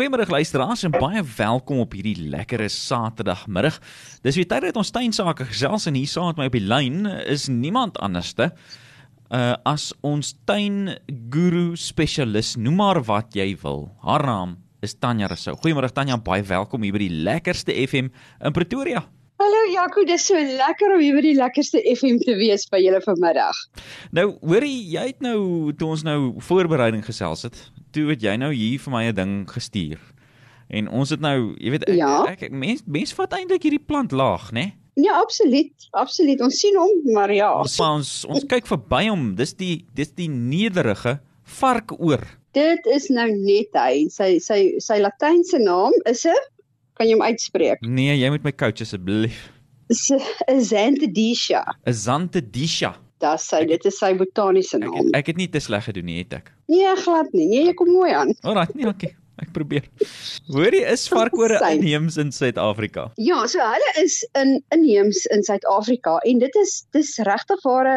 Goeiemôre luisteraars en baie welkom op hierdie lekkere Saterdagmiddag. Dis weer tyd dat ons tuinsake gesels en hier saam met my op die lyn is niemand anderste uh as ons tuin guru spesialis, noem maar wat jy wil. Haar naam is Tanya Rousseau. Goeiemôre Tanya, baie welkom hier by die lekkerste FM in Pretoria. Hallo Jaco, dis so lekker om hier by die lekkerste FM te wees by julle vanmiddag. Nou, hoorie, jy het nou toe ons nou voorbereiding gesels het, toe het jy nou hier vir my 'n ding gestuur. En ons het nou, jy weet ek Ja. ek, mens mens vat eintlik hierdie plant laag, né? Ja, absoluut. Absoluut. Ons sien hom, maar ja. Ons ons, ons kyk verby hom. Dis die dis die nederige varkoor. Dit is nou net hy. Sy sy sy latynse naam is 'n kan jy hom uitspreek? Nee, jy moet my coach asseblief. Is 'n Xanthodicia. 'n Xanthodicia. Dis sy, dit is sy botaniese Ek naam. het, ek het nie te sleg gedoen nie, het ek. Nee, glad nie. Nee, jy kom mooi aan. Alraai, nee, okay. Ek probeer. Hoorie is varkore inheems in Suid-Afrika. Ja, so hulle is in inheems in Suid-Afrika en dit is dis regtig waar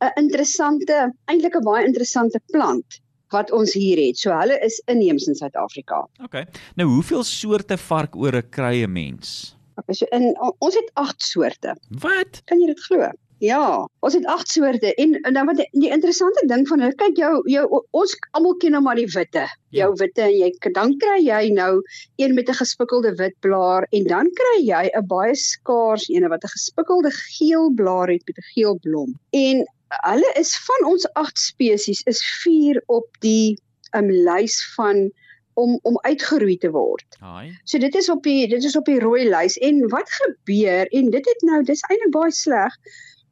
'n interessante, eintlik 'n baie interessante plant wat ons hier het. So hulle is inheems in Suid-Afrika. Okay. Nou, hoeveel soorte varkore kry 'n mens? Okay, so in ons het 8 soorte. Wat? Kan jy dit glo? Ja, ons het 8 soorte en en dan wat die, die interessante ding van hulle, kyk jou jou ons almal ken nou maar die witte. Jou witte en jy dan kry jy nou een met 'n gespikkelde wit blaar en dan kry jy 'n baie skaars een wat 'n gespikkelde geel blaar het met 'n geel blom. En hulle is van ons 8 spesies is 4 op die um, lys van om om uitgeroei te word. Haai. So dit is op die dit is op die rooi lys en wat gebeur en dit het nou dis eintlik baie sleg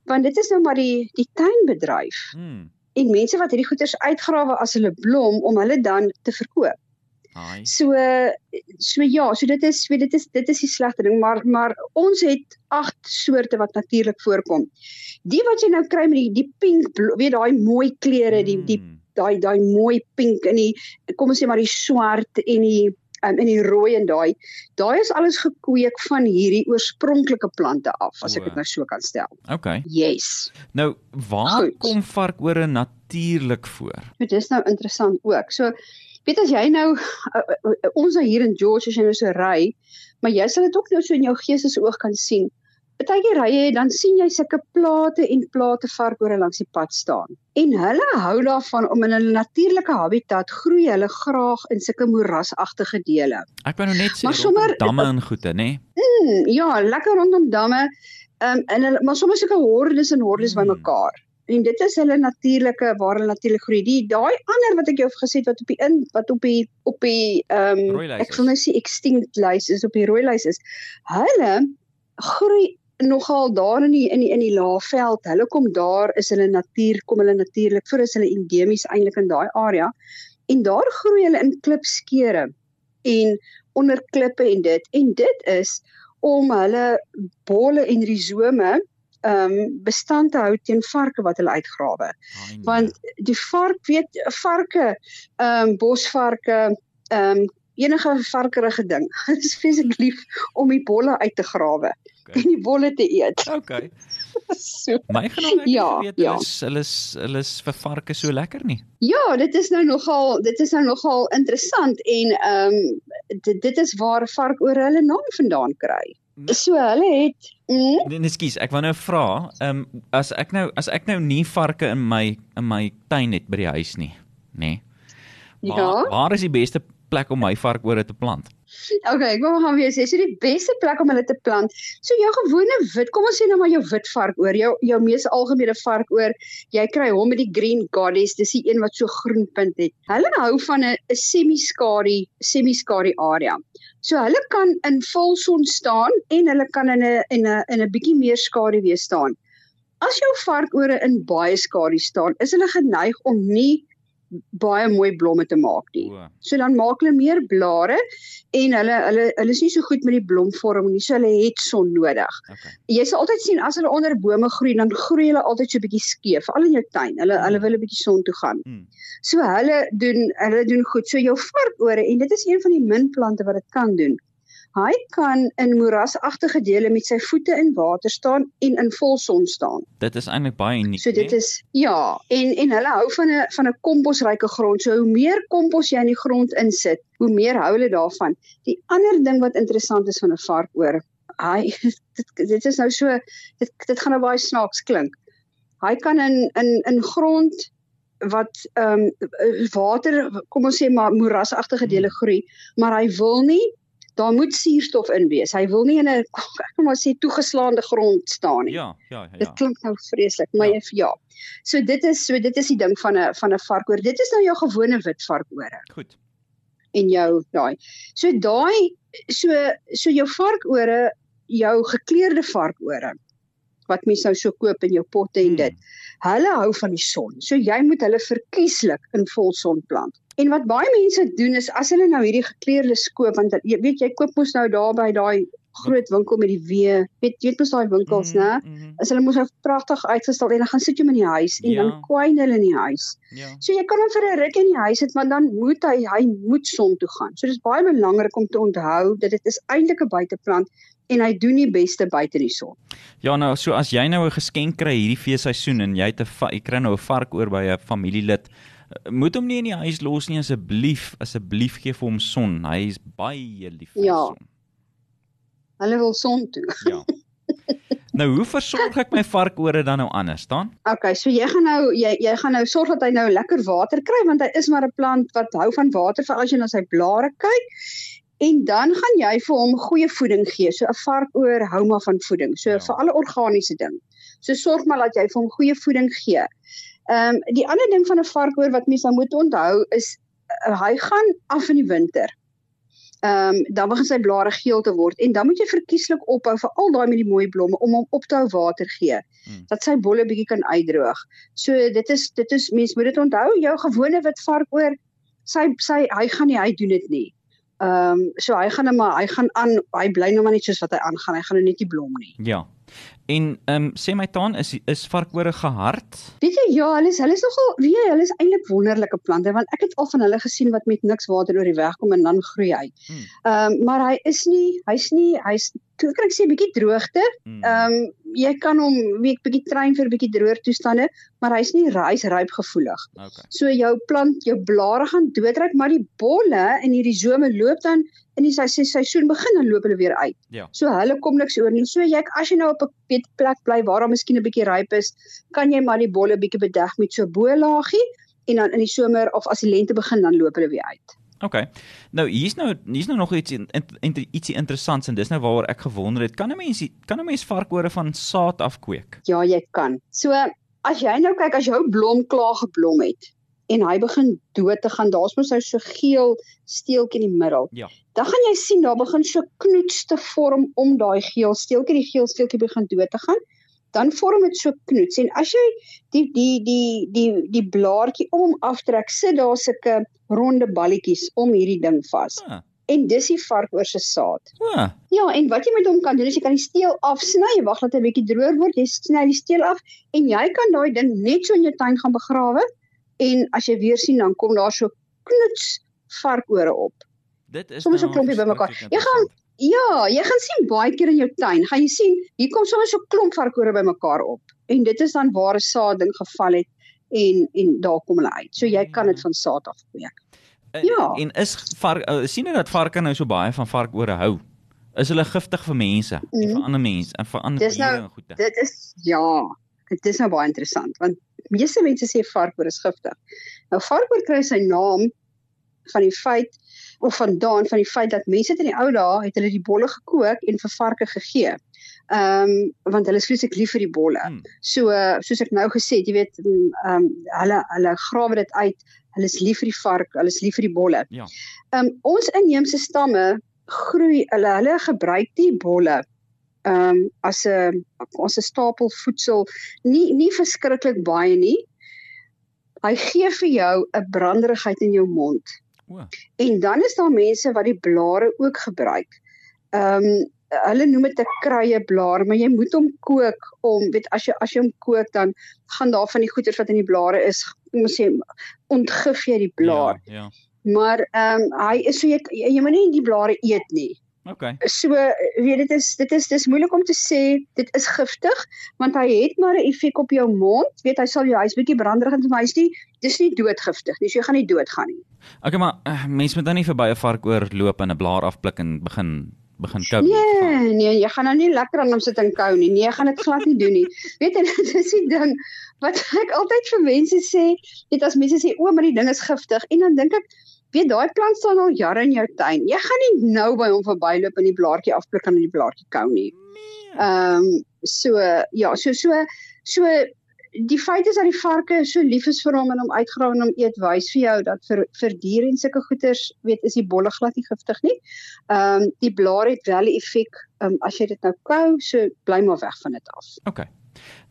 want dit is nou maar die die tuinbedryf Hmm. en mense wat hierdie goeders uitgrawe as hulle blom om hulle dan te verkoop. Haai. So so ja, so dit is weet dit is dit is die slegte ding maar maar ons het 8 soorte wat natuurlik voorkom. Die wat jy nou kry met die die pink weet daai mooi kleure die die Hmm. daai daai mooi pink en die kom ons sê maar die swart en die um, en die rooi en daai daai is alles gekweek van hierdie oorspronklike plante af as ek O. dit nou so kan stel. Okay. Yes. Nou, waar Goed. kom varkore natuurlik voor? Dit is nou interessant ook. So weet as jy nou uh, uh, uh, ons nou hier in George as jy nou so ry, maar jy sal dit ook nou so in jou geestesoog kan sien. Partykeer ry jy dan sien jy sulke plate en plate varkore langs die pad staan. En hulle hou daarvan om in hulle natuurlike habitat groei hulle graag in sulke moerasagtige dele. Ek wou nou net sê sommer- damme en goede, né? Hmm, ja, lekker rondom damme. Ehm um, en hulle maar soms sulke hordes en hordes Hmm. bymekaar. En dit is hulle natuurlike waar hulle natuurlik groei. Die daai ander wat ek jou gesê het wat op die in wat op die op die ehm um, ek wil nou sê extinct lys is op die rooi lys is. Hulle groei nogal daar in die in die in die laafveld. Hulle kom daar is hulle natuur kom hulle natuurlik voor is hulle endemies eintlik in daai area. En daar groei hulle in klipskeure en onder klippe en dit. En dit is om hulle bolle en risome ehm um, bestand te hou teen varke wat hulle uitgrawe. Haai, nee. Want die vark weet varke ehm um, bosvarke ehm um, enige varkerige ding. Hulle is vreeslik lief om die bolle uit te grawe Okay. en die bolle te eet. Okay. So My genoem Ja, weet ja. is hulle is hulle is vir varke so lekker nie. Ja, dit is nou nogal dit is nou nogal interessant en ehm um, dit, dit is waar vark oor hulle naam vandaan kry. So hulle het mm, Nee, nee, skus, ek wou nou vra, ehm um, as ek nou as ek nou nie varke in my in my tuin het by die huis nie, nê? Waar, Ja. waar is die beste plek om my varkore te plant? Okay, ek wil gaan weer sê, so die beste plek om hulle te plant. So jou gewone wit, kom ons sê nou maar jou wit varkoor, jou jou mees algemene varkoor, jy kry hom met die green goddess, dis die een wat so groen punt het. Hulle hou van 'n semi-skadu, semi-skadu area. So hulle kan in volson staan en hulle kan in 'n in 'n in 'n bietjie meer skadu weer staan. As jou varkore in baie skadu staan, is hulle geneig om nie baie mooi blomme te maak nie. So dan maak hulle meer blare en hulle hulle hulle is nie so goed met die blomvorming nie. So hulle het son nodig. okay. Jy sal altyd sien as hulle onder bome groei, dan groei hulle altyd so 'n bietjie skeef, veral in jou tuin. Hulle hulle wil 'n bietjie son toe gaan. Hmm. So hulle doen hulle doen goed. So jou varkore en dit is een van die min plante wat dit kan doen. Hy kan in moerasagtige dele met sy voete in water staan en in volson staan. Dit is eintlik baie uniek. So dit is ja, en en hulle hou van 'n van 'n komposryke grond. So hoe meer kompos jy in die grond insit, hoe meer hou hulle daarvan. Die ander ding wat interessant is van 'n varkoor, hy dit dit is nou so dit dit gaan nou baie snaaks klink. Hy kan in in in grond wat ehm um, water kom ons sê maar moerasagtige dele Hmm. groei, maar hy wil nie daar moet suurstof in wees. Hy wil nie in 'n kom maar sê toegeslaande grond staan nie. Ja, ja, ja. Dit klink nou vreeslik, maar Ja. ja. So dit is so dit is die ding van 'n van 'n varkoor. Dit is nou jou gewone wit varkore Goed. en jou daai. So daai so so jou varkore, jou gekleurde varkore wat mens nou so koop in jou potte en dit. Hulle hou van die son. So jy moet hulle verkieslik in volson plant. En wat baie mense doen is as hulle nou hierdie gekleurde skoop want jy weet jy koop mos nou daar by daai groot winkel met die wee, weet jy weet mos daai winkels, Mhm, né? mhm. As hulle mos nou pragtig uitgestal en dan gaan sit jy hom in die huis en Ja. dan kwyn hulle in die huis. Ja. So jy kan hom vir 'n ruk in die huis sit, maar dan moet hy hy moet son toe gaan. So dis baie belangrik om te onthou dat dit is eintlik 'n buiteplant en hy doen die beste buite die son. Ja nou, so as jy nou 'n geskenk kry hierdie feesseisoen en jy het 'n jy kry nou 'n vark oor by 'n familielid, moet hom nie in die huis los nie asseblief, asseblief gee vir hom son. Hy is baie lief vir Ja. son. Hulle wil son toe. Ja. nou hoe versorg ek my varkore dan nou anders dan? Okay, so jy gaan nou jy jy gaan nou sorg dat hy nou lekker water kry want hy is maar 'n plant wat hou van water veral as jy na sy blare kyk. En dan gaan jy vir hom goeie voeding gee. So 'n varkoor hou maar van voeding. So Ja. ja. vir alle organiese ding. So sorg maar dat jy vir hom goeie voeding gee. Ehm um, die ander ding van 'n varkoor wat mense nou moet onthou is uh, hy gaan af in die winter. Ehm um, dan begin sy blare geel te word en dan moet jy verkieslik ophou vir al daai met die mooi blomme om hom op te hou water gee Hmm. dat sy bolle bietjie kan uitdroog. So dit is dit is mense moet dit onthou, jou gewone wit varkoor, sy sy hy gaan nie hy doen dit nie. Ehm um, so hy gaan net maar hy gaan aan hy bly nou maar net soos wat hy aangaan. Hy gaan nou net nie blom nie. Ja. En ehm um, sê my taan is is varkore gehard? Weet jy ja, hulle is hulle is nogal weet jy, hulle is eintlik wonderlike plante want ek het al van hulle gesien wat met niks water oor die weg kom en dan groei hy. Hmm. Ehm um, maar hy is nie hy's nie hy's toe kan ek sê bietjie droogte. Hmm. Ehm um, jy kan hom weet bietjie trein vir bietjie droër toestande, maar hy's nie hy's ryp gevoelig. okay. So jou plant, jou blare gaan doodryk, maar die bolle in hierdie somer loop dan in die seisoen begin dan loop hulle weer uit. Ja. So hulle kom niks oor nie. So jy as jy nou op 'n weet plek bly waar daar miskien 'n bietjie ryp is, kan jy maar die bolle bietjie bedek met so 'n bolaagie en dan in die somer of as die lente begin dan loop hulle weer uit. Okay. Nou hier's nou hier's nou nog iets in, in, ietsie interessants en dis nou waaroor ek gewonder het. Kan 'n mens kan 'n mens varkore van saad af kweek? Ja, jy kan. So as jy nou kyk as jou blom klaar geblom het en hy begin dood te gaan, daar's mos nou so geel steeltjie in die middel. Ja. Dan gaan jy sien daar begin so knoets te vorm om daai geel steeltjie, die geel steeltjie begin dood te gaan. Dan vorm dit so knoets en as jy die die die die die blaartjie om aftrek, sit daar sulke ronde balletjies om hierdie ding vas. Ah. En dis die varkoor se saad. O, Ja, en wat jy met hom kan doen is jy kan die steel afsny, jy wag dat hy 'n bietjie droër word, jy sny die steel af en jy kan daai ding net so in jou tuin gaan begrawe en as jy weer sien dan kom daar so knoets varkore op. dit is Soms 'n nou klompie bymekaar. Jy gaan- Ja, jy gaan sien baie keer in jou tuin, gaan jy sien, hier kom sommer so 'n klomp varkore bymekaar op. En dit is dan waar 'n saad ding geval het en en daar kom hulle uit. So jy kan dit van saad af kweek. Ja. En is vark uh, sien jy dat varke nou so baie van varkore hou? Is hulle giftig vir mense en vir Mhm. ander mense en vir ander nou- diere en goede? Dit is ja, dit is nou baie interessant want meeste mense sê varkoor is giftig. Nou varkoor kry sy naam van die feit of vandaan van die feit dat mense in die ou dae het hulle die bolle gekook en vir varke gegee. Ehm um, want hulle is vreeslik lief vir die bolle. Hmm. So uh, soos ek nou gesê het, jy weet mm, ehm um, hulle hulle grawe dit uit. Hulle is lief vir die vark, hulle is lief vir die bolle. Ja. Ehm um, ons inheemse stamme groei hulle hulle gebruik die bolle ehm um, as 'n as 'n stapel voedsel nie nie verskriklik baie nie. Hy gee vir jou 'n branderigheid in jou mond. O, En dan is daar mense wat die blare ook gebruik. Ehm um, hulle noem dit 'n kruie blaar, maar jy moet hom kook om weet as jy as jy hom kook dan gaan daar van die goeters wat in die blare is, kom ons sê ontgif jy die blaar. Ja, ja. Maar ehm um, hy is so jy jy moet nie die blare eet nie. Okay. So weet dit is dit is dis moeilik om te sê dit is giftig want hy het maar 'n effek op jou mond. Weet hy sal jou hy's bietjie branderig en maar hy's nie dis nie doodgiftig nie. So jy gaan nie doodgaan nie. Okay, maar uh, mens moet dan nie verby 'n vark oorloop en 'n blaar afpluk en begin begin kou. Nee, nee, jy gaan nou nie lekker aan hom sit en kou nie. Nee, jy gaan dit glad nie doen nie. Weet jy, dit is die ding wat ek altyd vir mense sê, net as mense sê o, maar die ding is giftig en dan dink ek weet daai plant staan al jare in jou tuin. Jy gaan nie nou by hom verbyloop en die blaartjie afpluk en die blaartjie kou nie. Nee. Ehm um, so ja, so so so die feit is dat die varke so lief is vir hom en hom uitgrawe en hom eet wys vir jou dat vir vir diere en sulke goeters weet is die bolle glad nie giftig nie. Ehm um, die blaar het wel 'n effek um, as jy dit nou kou, so bly maar weg van dit af. Okay.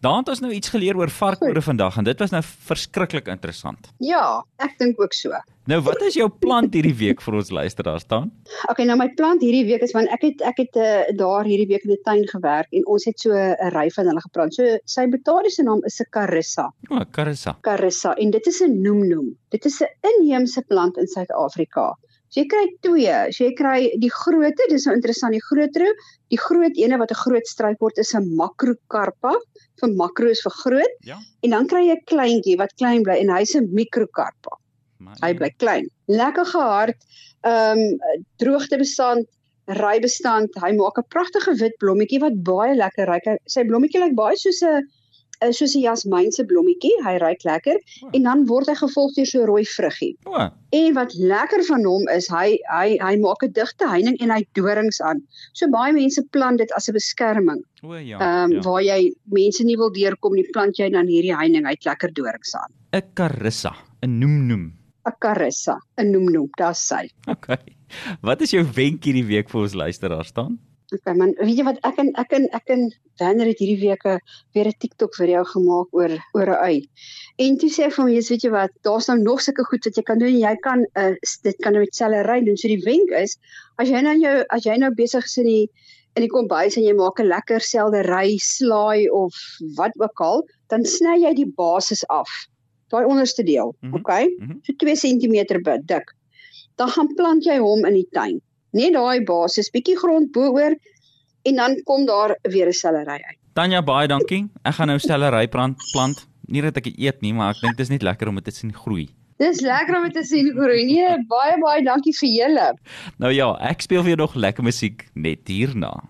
Daar het ons nou iets geleer oor varkore vandag en dit was nou verskriklik interessant. Ja, ek dink ook so. Nou wat is jou plant hierdie week vir ons luisteraars staan? Okay, nou my plant hierdie week is want ek het ek het uh, daar hierdie week in die tuin gewerk en ons het so 'n ry van hulle geplant. So sy botaniese naam is 'n Carissa. O, oh, Carissa. Carissa en dit is 'n noemnoem. Dit is 'n inheemse plant in Suid-Afrika. So jy kry twee. So jy kry die grootte, dis nou interessant, die grootro, die groot ene wat 'n groot struikbord is 'n Macrocarpa. Vir macro is vir groot. Ja. En dan kry jy 'n kleintjie wat klein bly en hy's 'n Microcarpa. Maar Hy bly klein. Lekker gehard. Ehm um, droogtebestand, rybestand. Hy maak 'n pragtige wit blommetjie wat baie lekker ruik. Sy blommetjie lyk baie soos 'n eh, soos 'n jasmynse blommetjie. Hy ruik lekker O. en dan word hy gevolg deur so 'n rooi vruggie. O, En wat lekker van hom is, hy hy hy maak 'n digte heining en hy dorings aan. So baie mense plant dit as 'n beskerming. o ja. Ehm um, ja. waar jy mense nie wil deurkom nie, plant jy dan hierdie heining, hy het lekker dorings aan. 'n Carissa, 'n noem noem. 'n Carissa, 'n noemnoem, daar's sy. Okay. Wat is jou wenk hierdie week vir ons luisteraars staan? Okay man, weet jy wat ek en ek en ek en Werner het hierdie week 'n weer 'n TikTok video gemaak oor oor 'n ui. En toe sê ek vir hom, "Jesus, weet jy wat, daar's nou nog sulke goed wat jy kan doen en jy kan uh, dit kan nou met sellery doen." So die wenk is, as jy nou jou as jy nou besig is in die in die kombuis en jy maak 'n lekker seldery slaai of wat ook al, dan sny jy die basis af. Daai onderste deel, Mhm, okay? mhm. So 2 cm dik. Dan gaan plant jy hom in die tuin. Net daai basis, bietjie grond bo-oor en dan kom daar weer 'n sellery uit. Tanya baie dankie. Ek gaan nou stellery plant plant. Nie dat ek eet nie, maar ek dink dit is net lekker om dit te sien groei. Dis lekker om dit te sien groei. Nee, baie baie dankie vir julle. Nou ja, ek speel vir jou nog lekker musiek net hierna.